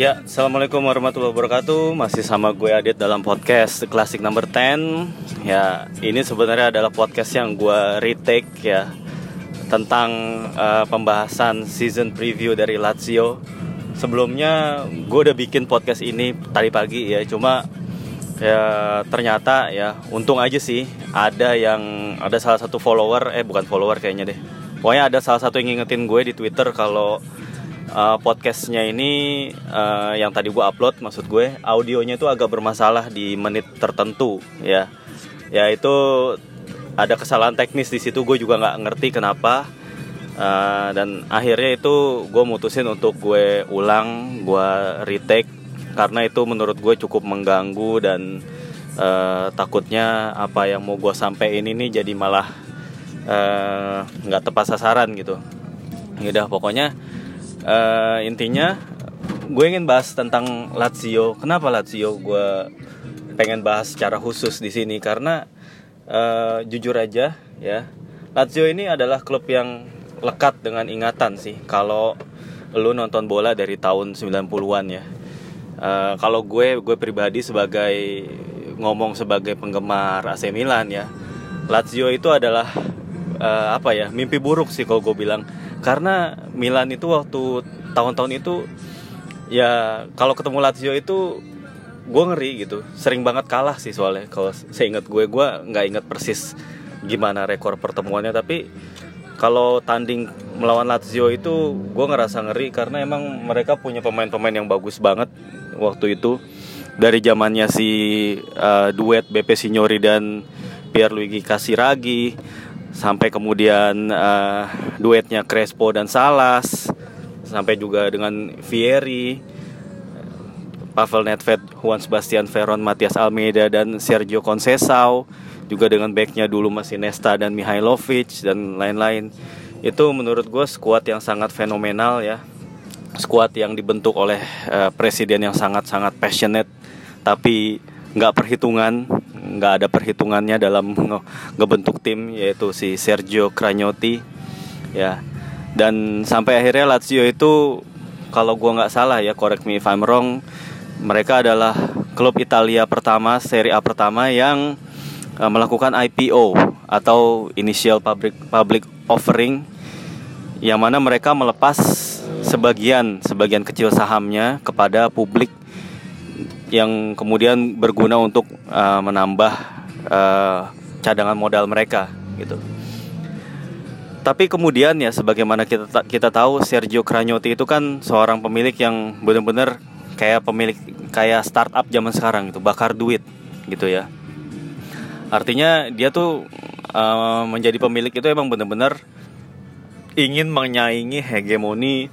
Ya, Assalamualaikum warahmatullahi wabarakatuh. Masih sama gue Adit dalam podcast Classic Number 10 Ya, ini sebenarnya adalah podcast yang gue retake ya Tentang uh, pembahasan season preview dari Lazio. Sebelumnya gue udah bikin podcast ini tadi pagi ya. Cuma ya ternyata ya untung aja sih ada yang ada salah satu follower eh bukan follower kayaknya deh. Pokoknya ada salah satu yang ngingetin gue di twitter kalau uh, podcastnya ini uh, yang tadi gue upload maksud gue audionya itu agak bermasalah di menit tertentu ya ya itu ada kesalahan teknis di situ gue juga nggak ngerti kenapa uh, dan akhirnya itu gue mutusin untuk gue ulang gue retake karena itu menurut gue cukup mengganggu dan uh, takutnya apa yang mau gue sampaikan ini jadi malah nggak uh, tepat sasaran gitu. Udah pokoknya uh, intinya gue ingin bahas tentang Lazio. Kenapa Lazio? Gue pengen bahas secara khusus di sini karena uh, jujur aja ya Lazio ini adalah klub yang lekat dengan ingatan sih kalau lu nonton bola dari tahun 90-an ya uh, kalau gue gue pribadi sebagai ngomong sebagai penggemar AC Milan ya Lazio itu adalah uh, apa ya mimpi buruk sih kalau gue bilang karena Milan itu waktu tahun-tahun itu ya kalau ketemu Lazio itu gue ngeri gitu. Sering banget kalah sih soalnya. Kalau saya ingat gue gue nggak ingat persis gimana rekor pertemuannya. Tapi kalau tanding melawan Lazio itu gue ngerasa ngeri karena emang mereka punya pemain-pemain yang bagus banget waktu itu. Dari zamannya si uh, duet BP Signori dan Pierluigi Casiraghi sampai kemudian uh, duetnya Crespo dan Salas. Sampai juga dengan Vieri. Pavel Nedved, Juan Sebastian Veron, Matias Almeida dan Sergio Conceição. Juga dengan backnya dulu masih Nesta dan Mihailovic dan lain-lain. Itu menurut gue skuad yang sangat fenomenal ya. Skuad yang dibentuk oleh uh, presiden yang sangat-sangat passionate. Tapi nggak perhitungan nggak ada perhitungannya dalam nge ngebentuk tim yaitu si Sergio Cragnotti ya. Dan sampai akhirnya Lazio itu kalau gue nggak salah ya correct me if I'm wrong mereka adalah klub Italia pertama Serie A pertama yang uh, melakukan IPO atau initial public public offering yang mana mereka melepas sebagian sebagian kecil sahamnya kepada publik yang kemudian berguna untuk uh, menambah uh, cadangan modal mereka gitu. Tapi kemudian ya sebagaimana kita kita tahu Sergio Cragnotti itu kan seorang pemilik yang benar-benar kayak pemilik kayak startup zaman sekarang gitu, bakar duit gitu ya artinya dia tuh uh, menjadi pemilik itu emang benar-benar ingin menyaingi hegemoni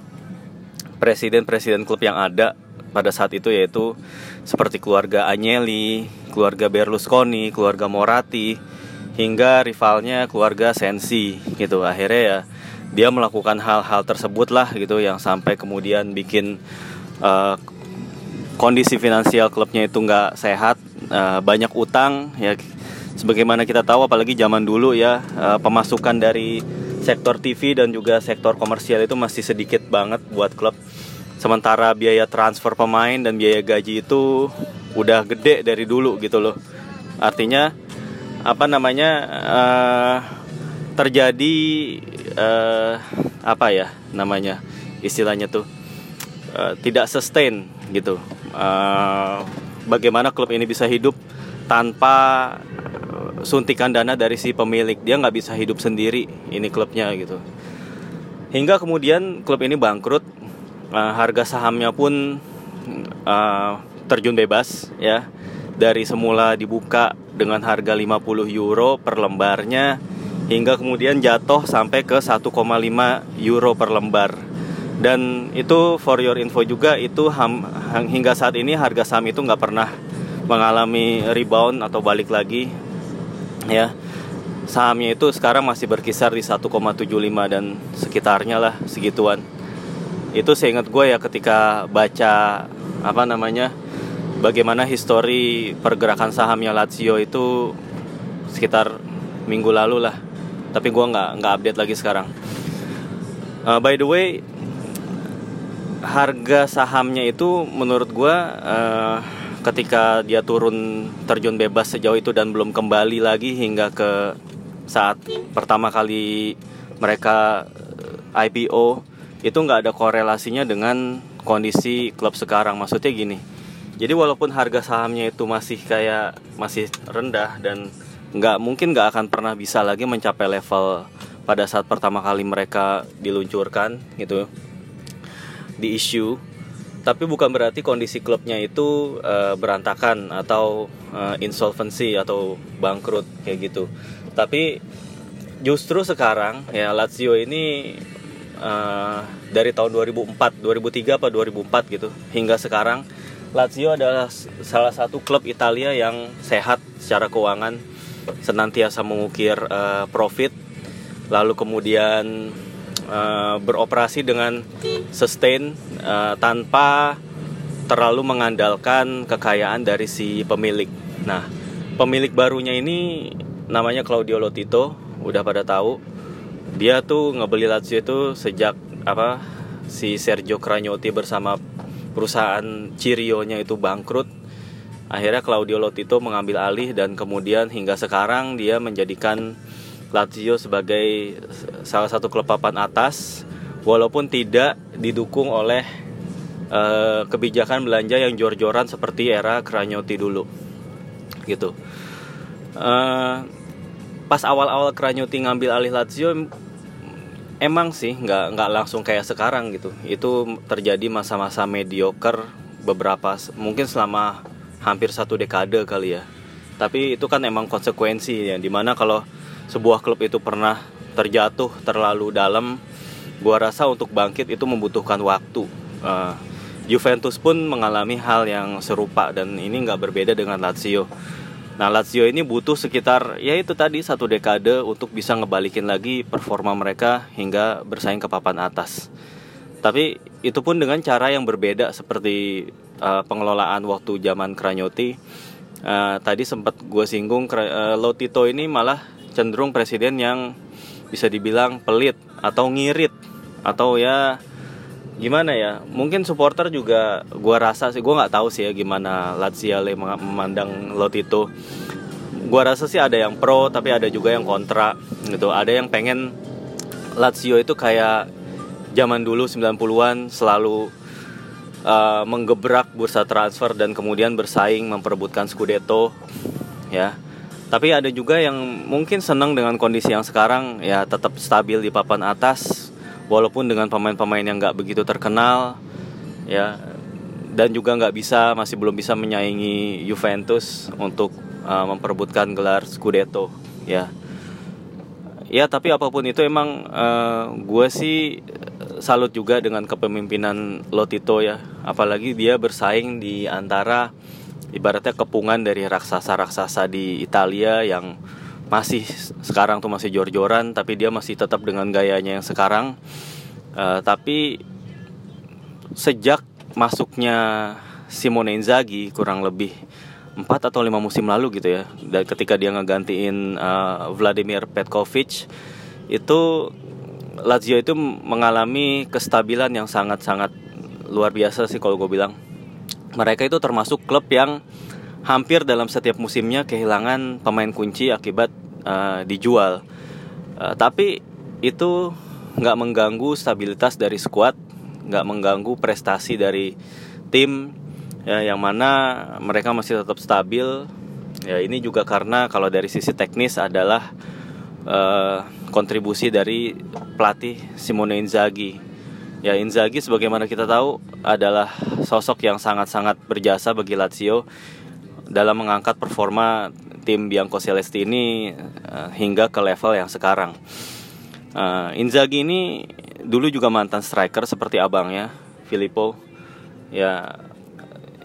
presiden-presiden klub yang ada pada saat itu yaitu seperti keluarga Agnelli, keluarga Berlusconi, keluarga Moratti, hingga rivalnya keluarga Sensi gitu. Akhirnya ya dia melakukan hal-hal tersebut lah gitu yang sampai kemudian bikin uh, kondisi finansial klubnya itu nggak sehat, uh, banyak utang ya sebagaimana kita tahu apalagi zaman dulu ya uh, pemasukan dari sektor TV dan juga sektor komersial itu masih sedikit banget buat klub sementara biaya transfer pemain dan biaya gaji itu udah gede dari dulu gitu loh. Artinya apa namanya uh, terjadi uh, apa ya namanya istilahnya tuh uh, tidak sustain gitu. Uh, bagaimana klub ini bisa hidup tanpa suntikan dana dari si pemilik? Dia nggak bisa hidup sendiri ini klubnya gitu. Hingga kemudian klub ini bangkrut uh, harga sahamnya pun uh, terjun bebas ya. Dari semula dibuka dengan harga 50 euro per lembarnya hingga kemudian jatuh sampai ke 1,5 euro per lembar. Dan itu for your info juga itu ham, hingga saat ini harga saham itu nggak pernah mengalami rebound atau balik lagi ya. Sahamnya itu sekarang masih berkisar di 1,75 dan sekitarnya lah segituan itu saya ingat gue ya ketika baca apa namanya bagaimana histori pergerakan sahamnya Lazio itu sekitar minggu lalu lah. Tapi gue nggak nggak update lagi sekarang. Uh, by the way harga sahamnya itu menurut gue uh, ketika dia turun terjun bebas sejauh itu dan belum kembali lagi hingga ke saat pertama kali mereka eh, IPO itu nggak ada korelasinya dengan kondisi klub sekarang. Maksudnya gini jadi walaupun harga sahamnya itu masih kayak masih rendah dan nggak mungkin nggak akan pernah bisa lagi mencapai level pada saat pertama kali mereka diluncurkan gitu di issue tapi bukan berarti kondisi klubnya itu uh, berantakan atau uh, insolvency atau bangkrut kayak gitu. Tapi justru sekarang ya Lazio ini uh, dari tahun 2004 2003 apa 2004 gitu hingga sekarang Lazio adalah salah satu klub Italia yang sehat secara keuangan senantiasa mengukir uh, profit lalu kemudian uh, beroperasi dengan sustain uh, tanpa terlalu mengandalkan kekayaan dari si pemilik. Nah, pemilik barunya ini namanya Claudio Lotito, udah pada tahu. Dia tuh ngebeli Lazio itu sejak apa si Sergio Cragnotti bersama perusahaan Cirio-nya itu bangkrut. Akhirnya Claudio Lotito mengambil alih dan kemudian hingga sekarang dia menjadikan Lazio sebagai salah satu klub papan atas walaupun tidak didukung oleh uh, kebijakan belanja yang jor-joran seperti era Cragnotti dulu gitu uh, pas awal-awal Cragnotti ngambil alih Lazio emang sih nggak nggak langsung kayak sekarang gitu itu terjadi masa-masa mediocre beberapa mungkin selama hampir satu dekade kali ya tapi itu kan emang konsekuensi ya di mana kalau sebuah klub itu pernah terjatuh terlalu dalam, gua rasa untuk bangkit itu membutuhkan waktu. Uh, Juventus pun mengalami hal yang serupa dan ini nggak berbeda dengan Lazio. Nah Lazio ini butuh sekitar ya itu tadi satu dekade untuk bisa ngebalikin lagi performa mereka hingga bersaing ke papan atas. Tapi itu pun dengan cara yang berbeda seperti uh, pengelolaan waktu zaman Cragnotti. Uh, tadi sempat gue singgung uh, Lotito ini malah cenderung presiden yang bisa dibilang pelit atau ngirit atau ya gimana ya? Mungkin supporter juga gua rasa sih gua nggak tahu sih ya gimana Laziale memandang Lotito. Gua rasa sih ada yang pro tapi ada juga yang kontra gitu. Ada yang pengen Lazio itu kayak zaman dulu 90-an selalu uh, menggebrak bursa transfer dan kemudian bersaing memperebutkan Scudetto ya. Tapi ada juga yang mungkin senang dengan kondisi yang sekarang ya tetap stabil di papan atas walaupun dengan pemain-pemain yang nggak begitu terkenal ya dan juga nggak bisa masih belum bisa menyaingi Juventus untuk uh, memperebutkan gelar Scudetto ya. Ya tapi apa pun itu emang uh, gue sih salut juga dengan kepemimpinan Lotito ya. Apalagi dia bersaing di antara ibaratnya kepungan dari raksasa-raksasa di Italia yang masih sekarang tuh masih jor-joran tapi dia masih tetap dengan gayanya yang sekarang. Uh, tapi sejak masuknya Simone Inzaghi kurang lebih empat atau lima musim lalu gitu ya dan ketika dia ngegantiin uh, Vladimir Petkovic itu Lazio itu mengalami kestabilan yang sangat-sangat luar biasa sih kalau gue bilang. Mereka itu termasuk klub yang hampir dalam setiap musimnya kehilangan pemain kunci akibat uh, dijual. Uh, tapi itu nggak mengganggu stabilitas dari skuad, nggak mengganggu prestasi dari tim ya, yang mana mereka masih tetap stabil. Ya ini juga karena kalau dari sisi teknis adalah uh, kontribusi dari pelatih Simone Inzaghi Ya Inzaghi sebagaimana kita tahu adalah sosok yang sangat-sangat berjasa bagi Lazio dalam mengangkat performa tim Bianco Celesti ini uh, hingga ke level yang sekarang. Uh, Inzaghi ini dulu juga mantan striker seperti abangnya Filippo. Ya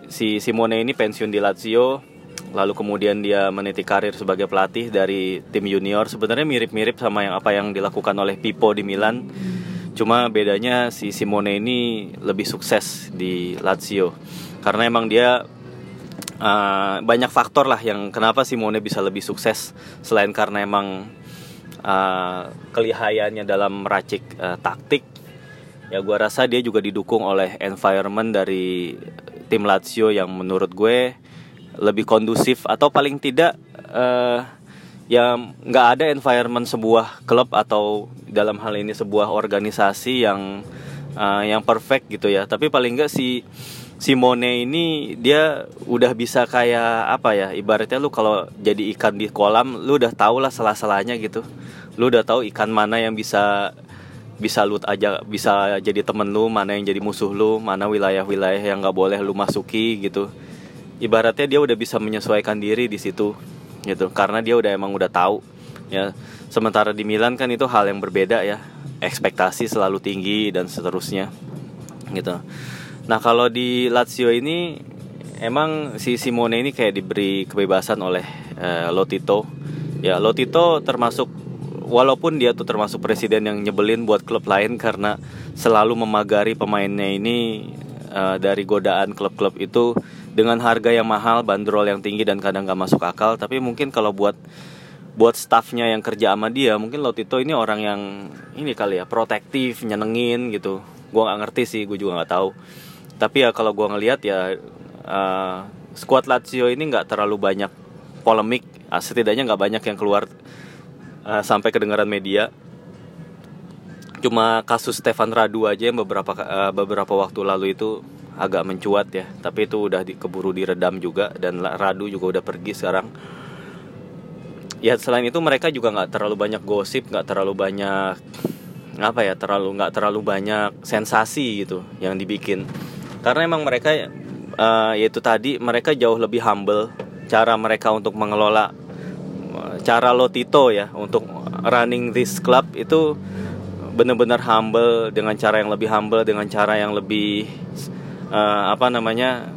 si Simone ini pensiun di Lazio lalu kemudian dia meniti karir sebagai pelatih dari tim junior sebenarnya mirip-mirip sama yang apa yang dilakukan oleh Pippo di Milan Cuma bedanya si Simone ini lebih sukses di Lazio karena emang dia uh, banyak faktor lah yang kenapa Simone bisa lebih sukses selain karena emang uh, kelihayannya dalam meracik uh, taktik. Ya gue rasa dia juga didukung oleh environment dari tim Lazio yang menurut gue lebih kondusif atau paling tidak uh, ya nggak ada environment sebuah klub atau dalam hal ini sebuah organisasi yang uh, yang perfect gitu ya. Tapi paling nggak si Simone ini dia udah bisa kayak apa ya ibaratnya lu kalau jadi ikan di kolam lu udah tau lah salah-salahnya gitu. Lu udah tahu ikan mana yang bisa bisa lu aja bisa jadi temen lu mana yang jadi musuh lu mana wilayah-wilayah yang nggak boleh lu masuki gitu. Ibaratnya dia udah bisa menyesuaikan diri di situ gitu karena dia udah emang udah tahu ya. Sementara di Milan kan itu hal yang berbeda ya. Ekspektasi selalu tinggi dan seterusnya gitu nah kalau di Lazio ini emang si Simone ini kayak diberi kebebasan oleh uh, Lotito ya Lotito termasuk walaupun dia tuh termasuk presiden yang nyebelin buat klub lain karena selalu memagari pemainnya ini uh, dari godaan klub-klub itu dengan harga yang mahal, bandrol yang tinggi dan kadang gak masuk akal. Tapi mungkin kalau buat buat staffnya yang kerja sama dia, mungkin Lotito ini orang yang ini kali ya protektif, nyenengin gitu. Gue nggak ngerti sih, gue juga nggak tahu. Tapi ya kalau gue ngelihat ya uh, squad Lazio ini nggak terlalu banyak polemik, ah, setidaknya nggak banyak yang keluar uh, sampai kedengaran media. Cuma kasus Stefan Radu aja yang beberapa uh, beberapa waktu lalu itu agak mencuat ya. Tapi itu udah di, keburu diredam juga dan Radu juga udah pergi sekarang. Ya selain itu mereka juga nggak terlalu banyak gosip nggak terlalu banyak apa ya terlalu nggak terlalu banyak sensasi gitu yang dibikin karena emang mereka uh, yaitu tadi mereka jauh lebih humble. Cara mereka untuk mengelola cara Lotito ya untuk running this club itu benar-benar humble dengan cara yang lebih humble dengan cara yang lebih uh, apa namanya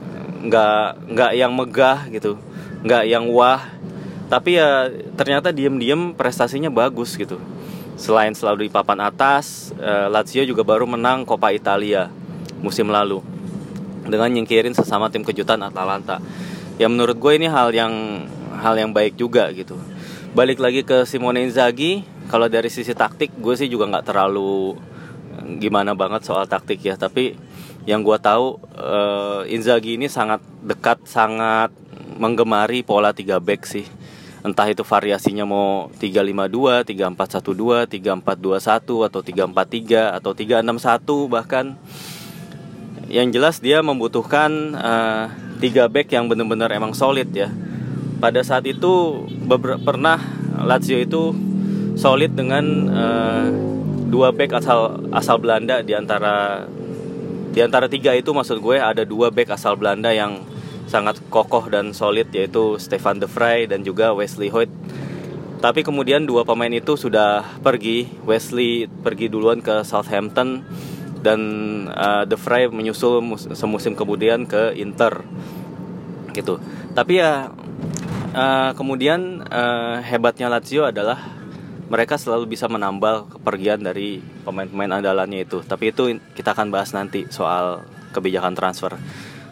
nggak nggak yang megah gitu nggak yang wah. Tapi ya ternyata diem-diem prestasinya bagus gitu. Selain selalu di papan atas uh, Lazio juga baru menang Coppa Italia musim lalu dengan nyingkirin sesama tim kejutan Atalanta. Ya menurut gue ini hal yang hal yang baik juga gitu. Balik lagi ke Simone Inzaghi kalau dari sisi taktik gue sih juga nggak terlalu eh, gimana banget soal taktik ya. Tapi yang gue tahu uh, Inzaghi ini sangat dekat sangat menggemari pola 3 back sih. Entah itu variasinya mau 352, 3412, 3421 atau 343 atau 361 bahkan yang jelas dia membutuhkan uh, tiga back yang benar-benar emang solid ya pada saat itu pernah Lazio itu solid dengan uh, dua back asal asal Belanda di antara di antara tiga itu maksud gue ada dua back asal Belanda yang sangat kokoh dan solid yaitu Stefan De Vrij dan juga Wesley Hoyt. Tapi kemudian dua pemain itu sudah pergi. Wesley pergi duluan ke Southampton dan uh, De Vrij menyusul semusim kemudian ke Inter gitu. Tapi ya uh, kemudian uh, hebatnya Lazio adalah mereka selalu bisa menambal kepergian dari pemain-pemain andalannya itu. Tapi itu kita akan bahas nanti soal kebijakan transfer.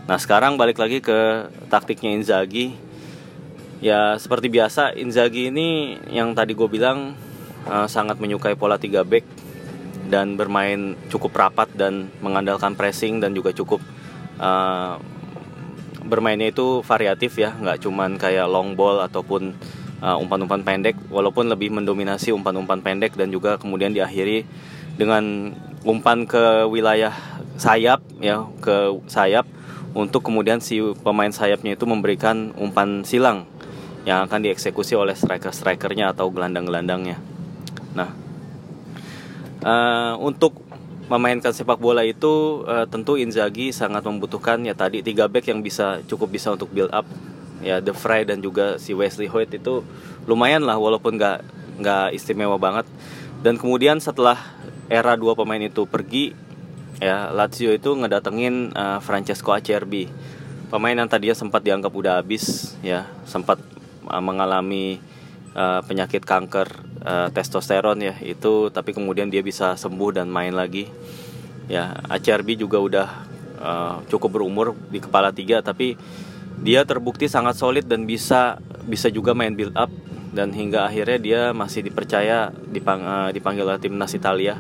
Nah sekarang balik lagi ke taktiknya Inzaghi. Ya seperti biasa Inzaghi ini yang tadi gue bilang uh, sangat menyukai pola 3 back dan bermain cukup rapat dan mengandalkan pressing dan juga cukup uh, bermainnya itu variatif ya nggak cuman kayak long ball ataupun uh, umpan-umpan pendek walaupun lebih mendominasi umpan-umpan pendek dan juga kemudian diakhiri dengan umpan ke wilayah sayap ya ke sayap untuk kemudian si pemain sayapnya itu memberikan umpan silang yang akan dieksekusi oleh striker-strikernya atau gelandang-gelandangnya. Nah, uh, untuk memainkan sepak bola itu uh, tentu Inzaghi sangat membutuhkan ya tadi tiga back yang bisa cukup bisa untuk build up. Ya The Fry dan juga si Wesley Hoyt itu lumayan lah walaupun nggak nggak istimewa banget. Dan kemudian setelah era dua pemain itu pergi ya Lazio itu ngedatengin uh, Francesco Acerbi. Pemain yang tadinya sempat dianggap udah habis ya sempat uh, mengalami uh, penyakit kanker uh, testosteron ya itu tapi kemudian dia bisa sembuh dan main lagi. Ya ACRB juga udah uh, cukup berumur di kepala tiga tapi dia terbukti sangat solid dan bisa bisa juga main build up. Dan hingga akhirnya dia masih dipercaya dipang, uh, dipanggil oleh timnas Italia.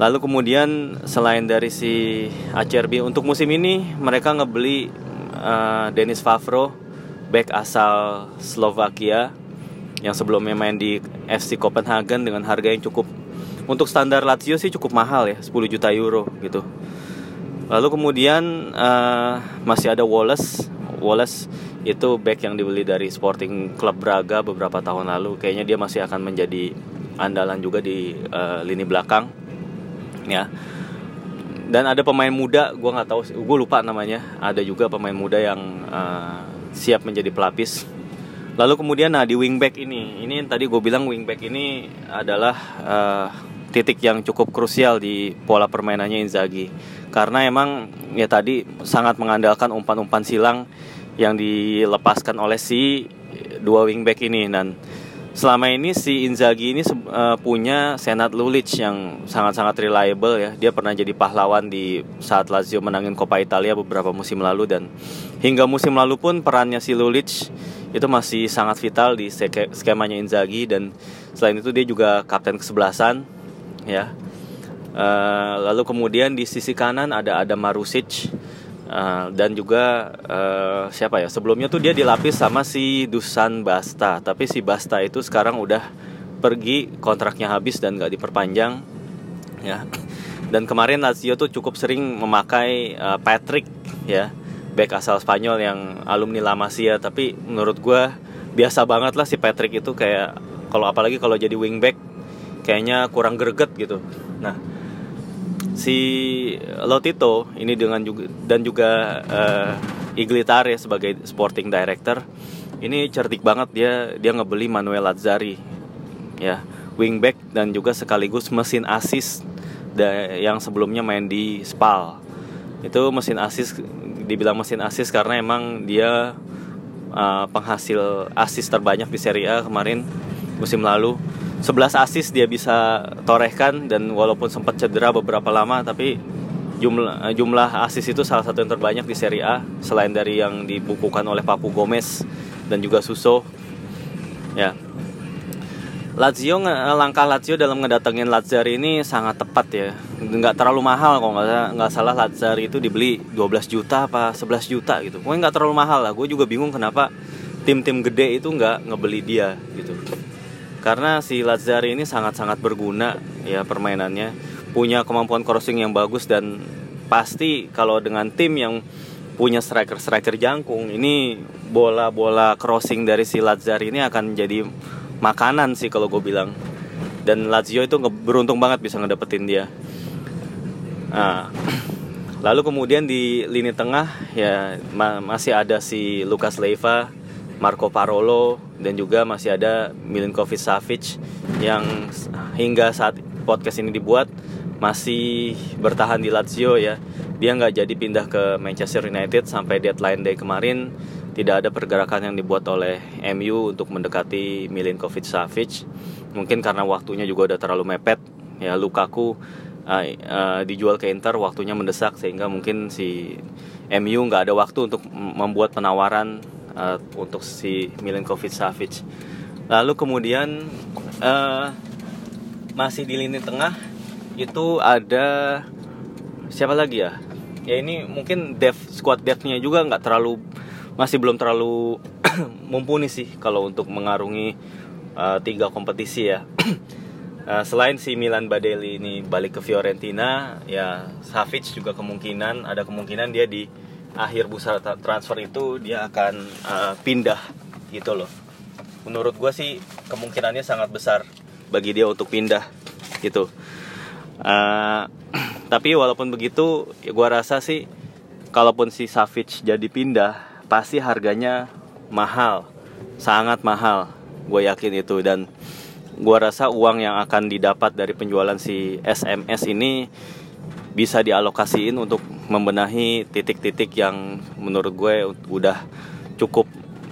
Lalu kemudian selain dari si ACRB untuk musim ini mereka ngebeli uh, Denis Favro back asal Slovakia yang sebelumnya main di FC Copenhagen dengan harga yang cukup untuk standar Lazio sih cukup mahal ya 10 juta euro gitu. Lalu kemudian uh, masih ada Wallace. Wallace itu back yang dibeli dari Sporting Club Braga beberapa tahun lalu. Kayaknya dia masih akan menjadi andalan juga di uh, lini belakang ya. Dan ada pemain muda gue nggak tahu gue lupa namanya. Ada juga pemain muda yang uh, siap menjadi pelapis lalu kemudian nah di wingback ini ini tadi gue bilang wingback ini adalah uh, titik yang cukup krusial di pola permainannya Inzaghi. Karena emang ya tadi sangat mengandalkan umpan-umpan silang yang dilepaskan oleh si dua wingback ini. Dan selama ini si Inzaghi ini uh, punya Senat Lulic yang sangat-sangat reliable ya. Dia pernah jadi pahlawan di saat Lazio menangin Coppa Italia beberapa musim lalu. Dan hingga musim lalu pun perannya si Lulic itu masih sangat vital di skemanya Inzaghi dan selain itu dia juga kapten kesebelasan ya. Uh, lalu kemudian di sisi kanan ada Adam Marusic Uh, dan juga uh, siapa ya sebelumnya tuh dia dilapis sama si Dusan Basta tapi si Basta itu sekarang udah pergi kontraknya habis dan gak diperpanjang ya dan kemarin Lazio tuh cukup sering memakai uh, Patrick ya back asal Spanyol yang alumni La Masia. Tapi menurut gue biasa banget lah si Patrick itu kayak kalau apalagi kalau jadi wingback kayaknya kurang greget gitu. Nah si Lotito ini dengan juga dan juga uh, Iglitare sebagai sporting director ini cerdik banget. Dia dia ngebeli Manuel Lazzari ya wingback dan juga sekaligus mesin asis yang sebelumnya main di Spal. Itu mesin asis dibilang mesin asis karena emang dia uh, penghasil asis terbanyak di Serie A kemarin musim lalu. 11 asis dia bisa torehkan dan walaupun sempat cedera beberapa lama tapi jumlah jumlah asis itu salah satu yang terbanyak di Serie A selain dari yang dibukukan oleh Papu Gomez dan juga Suso. Ya Lazio langkah Lazio dalam ngedatengin Lazzari ini sangat tepat ya. Nggak terlalu mahal kok nggak nggak salah Lazzari itu dibeli 12 juta apa 11 juta gitu. Pokoknya nggak terlalu mahal lah. Gue juga bingung kenapa tim-tim gede itu nggak ngebeli dia gitu. Karena si Lazzari ini sangat-sangat berguna ya permainannya. Punya kemampuan crossing yang bagus dan pasti kalau dengan tim yang punya striker-striker jangkung ini bola-bola crossing dari si Lazzari ini akan jadi makanan sih kalau gue bilang. Dan Lazio itu beruntung banget bisa ngedapetin dia. Nah, lalu kemudian di lini tengah ya ma masih ada si Lucas Leiva Marco Parolo dan juga masih ada Milinkovic Savic yang hingga saat podcast ini dibuat masih bertahan di Lazio ya. Dia nggak jadi pindah ke Manchester United sampai deadline day kemarin tidak ada pergerakan yang dibuat oleh MU untuk mendekati Milinkovic Savic. Mungkin karena waktunya juga udah terlalu mepet ya Lukaku uh, uh, dijual ke Inter waktunya mendesak sehingga mungkin si MU nggak ada waktu untuk membuat penawaran uh, untuk si Milinkovic Savic. Lalu kemudian uh, masih di lini tengah itu ada siapa lagi ya? Ya ini mungkin depth squad depthnya juga nggak terlalu masih belum terlalu mumpuni sih kalau untuk mengarungi uh, tiga kompetisi ya. Uh, selain si Milan Badeli ini balik ke Fiorentina, ya Savic juga kemungkinan ada kemungkinan dia di akhir bursa transfer itu dia akan uh, pindah gitu loh menurut gue sih kemungkinannya sangat besar bagi dia untuk pindah gitu uh, tapi walaupun begitu ya gue rasa sih kalaupun si Savic jadi pindah pasti harganya mahal sangat mahal gue yakin itu dan gue rasa uang yang akan didapat dari penjualan si SMS ini bisa dialokasiin untuk membenahi titik-titik yang menurut gue udah cukup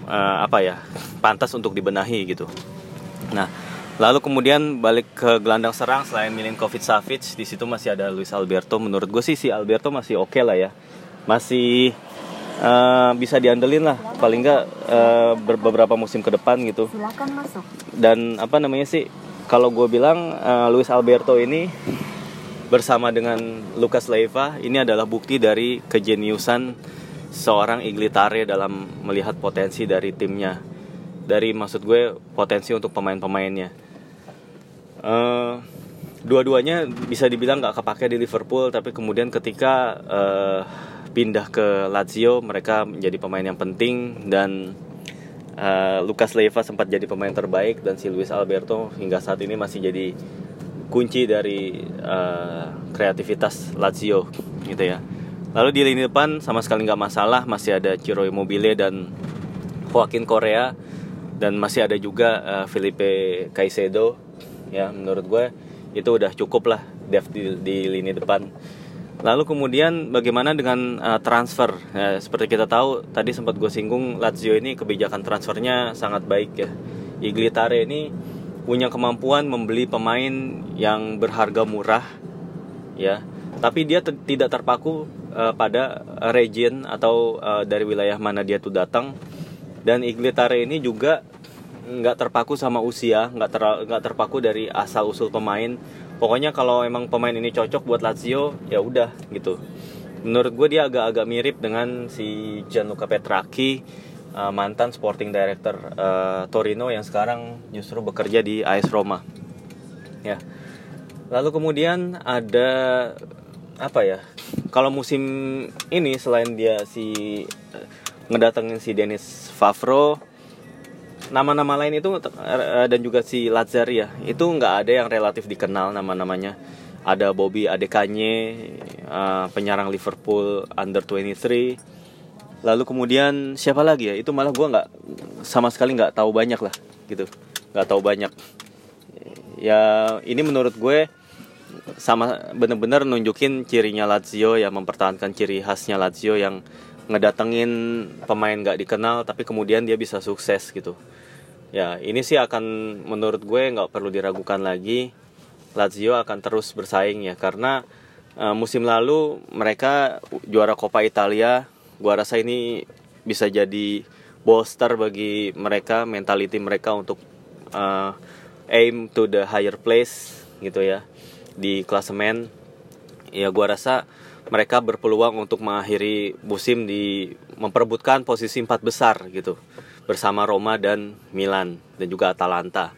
uh, apa ya pantas untuk dibenahi gitu. Nah, lalu kemudian balik ke gelandang serang selain Milinkovic Savic di situ masih ada Luis Alberto. Menurut gue sih si Alberto masih oke okay lah ya, masih uh, bisa diandelin lah paling nggak uh, beberapa musim ke depan gitu. Silakan masuk. Dan apa namanya sih kalau gue bilang uh, Luis Alberto ini bersama dengan Lucas Leiva ini adalah bukti dari kejeniusan seorang Iglitare dalam melihat potensi dari timnya dari maksud gue potensi untuk pemain-pemainnya uh, dua-duanya bisa dibilang nggak kepake di Liverpool tapi kemudian ketika uh, pindah ke Lazio mereka menjadi pemain yang penting dan uh, Lucas Leiva sempat jadi pemain terbaik dan si Luis Alberto hingga saat ini masih jadi kunci dari uh, kreativitas Lazio gitu ya. Lalu di lini depan sama sekali nggak masalah, masih ada Ciro Immobile dan Joaquin Korea dan masih ada juga uh, Felipe Caicedo ya menurut gue itu udah cukup lah depth di, di lini depan. Lalu kemudian bagaimana dengan uh, transfer? Ya, seperti kita tahu tadi sempat gue singgung Lazio ini kebijakan transfernya sangat baik ya. Iglitare ini punya kemampuan membeli pemain yang berharga murah ya tapi dia tidak terpaku uh, pada region atau uh, dari wilayah mana dia tuh datang dan Iglitare ini juga nggak terpaku sama usia nggak ter nggak terpaku dari asal usul pemain pokoknya kalau emang pemain ini cocok buat Lazio ya udah gitu menurut gue dia agak-agak mirip dengan si Gianluca Petracchi uh, mantan sporting director uh, Torino yang sekarang justru bekerja di AS Roma. Ya. Lalu kemudian ada apa ya? Kalau musim ini selain dia si uh, ngedatengin si Dennis Favro, nama-nama lain itu uh, dan juga si Lazar ya, itu nggak ada yang relatif dikenal nama-namanya. Ada Bobby Adekanye, uh, penyerang Liverpool under 23 lalu kemudian siapa lagi ya? Itu malah gue nggak sama sekali nggak tahu banyak lah gitu. Nggak tahu banyak. Ya ini menurut gue sama bener-bener nunjukin cirinya Lazio ya mempertahankan ciri khasnya Lazio yang ngedatengin pemain nggak dikenal tapi kemudian dia bisa sukses gitu ya ini sih akan menurut gue nggak perlu diragukan lagi. Lazio akan terus bersaing ya karena uh, musim lalu mereka juara Coppa Italia. Gua rasa ini bisa jadi bolster bagi mereka mentality mereka untuk uh, aim to the higher place gitu ya di klasemen. Ya gua rasa mereka berpeluang untuk mengakhiri musim di memperebutkan posisi empat besar gitu bersama Roma dan Milan dan juga Atalanta.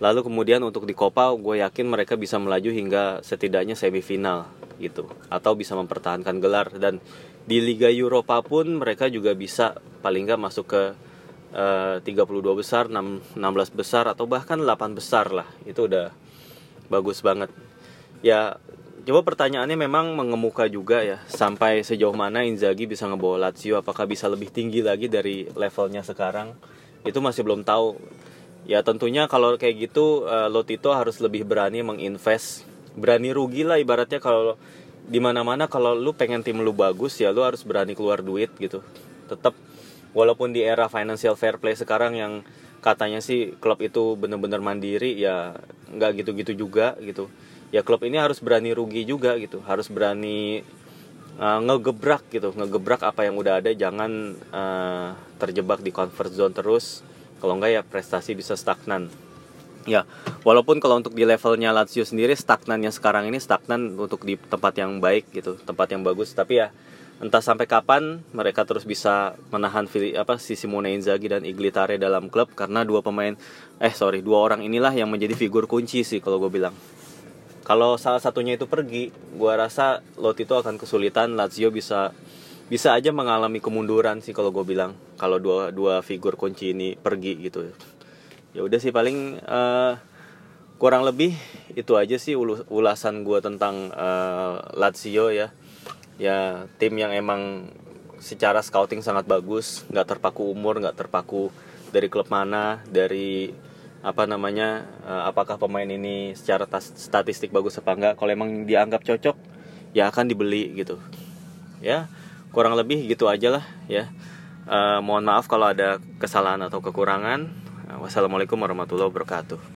Lalu kemudian untuk di Copa gue yakin mereka bisa melaju hingga setidaknya semifinal gitu atau bisa mempertahankan gelar dan di Liga Eropa pun mereka juga bisa paling nggak masuk ke uh, 32 besar, 6, 16 besar atau bahkan 8 besar lah. Itu udah bagus banget. Ya, coba pertanyaannya memang mengemuka juga ya, sampai sejauh mana Inzaghi bisa ngebawa Lazio? Apakah bisa lebih tinggi lagi dari levelnya sekarang? Itu masih belum tahu. Ya tentunya kalau kayak gitu uh, Lotito harus lebih berani menginvest, berani rugi lah ibaratnya kalau di mana mana kalau lu pengen tim lu bagus ya lu harus berani keluar duit gitu. Tetap walaupun di era financial fair play sekarang yang katanya sih klub itu bener-bener mandiri ya nggak gitu-gitu juga gitu ya klub ini harus berani rugi juga gitu. Harus berani uh, ngegebrak gitu. Ngegebrak apa yang udah ada. Jangan uh, terjebak di comfort zone terus. Kalau enggak ya prestasi bisa stagnan. Ya, walaupun kalau untuk di levelnya Lazio sendiri stagnannya sekarang ini stagnan untuk di tempat yang baik gitu, tempat yang bagus. Tapi ya entah sampai kapan mereka terus bisa menahan apa si Simone Inzaghi dan Iglitare dalam klub. Karena dua pemain eh sorry dua orang inilah yang menjadi figur kunci sih kalau gue bilang. Kalau salah satunya itu pergi, gue rasa Lotito akan kesulitan. Lazio bisa bisa aja mengalami kemunduran sih kalau gue bilang. Kalau dua dua figur kunci ini pergi gitu. Ya udah sih paling uh, kurang lebih itu aja sih ulasan gue tentang uh, Lazio ya. Ya tim yang emang secara scouting sangat bagus nggak terpaku umur nggak terpaku dari klub mana dari apa namanya uh, apakah pemain ini secara statistik bagus apa enggak. Kalau emang dianggap cocok ya akan dibeli gitu. Ya kurang lebih gitu aja lah ya. Uh, mohon maaf kalau ada kesalahan atau kekurangan. Wassalamualaikum warahmatullahi wabarakatuh.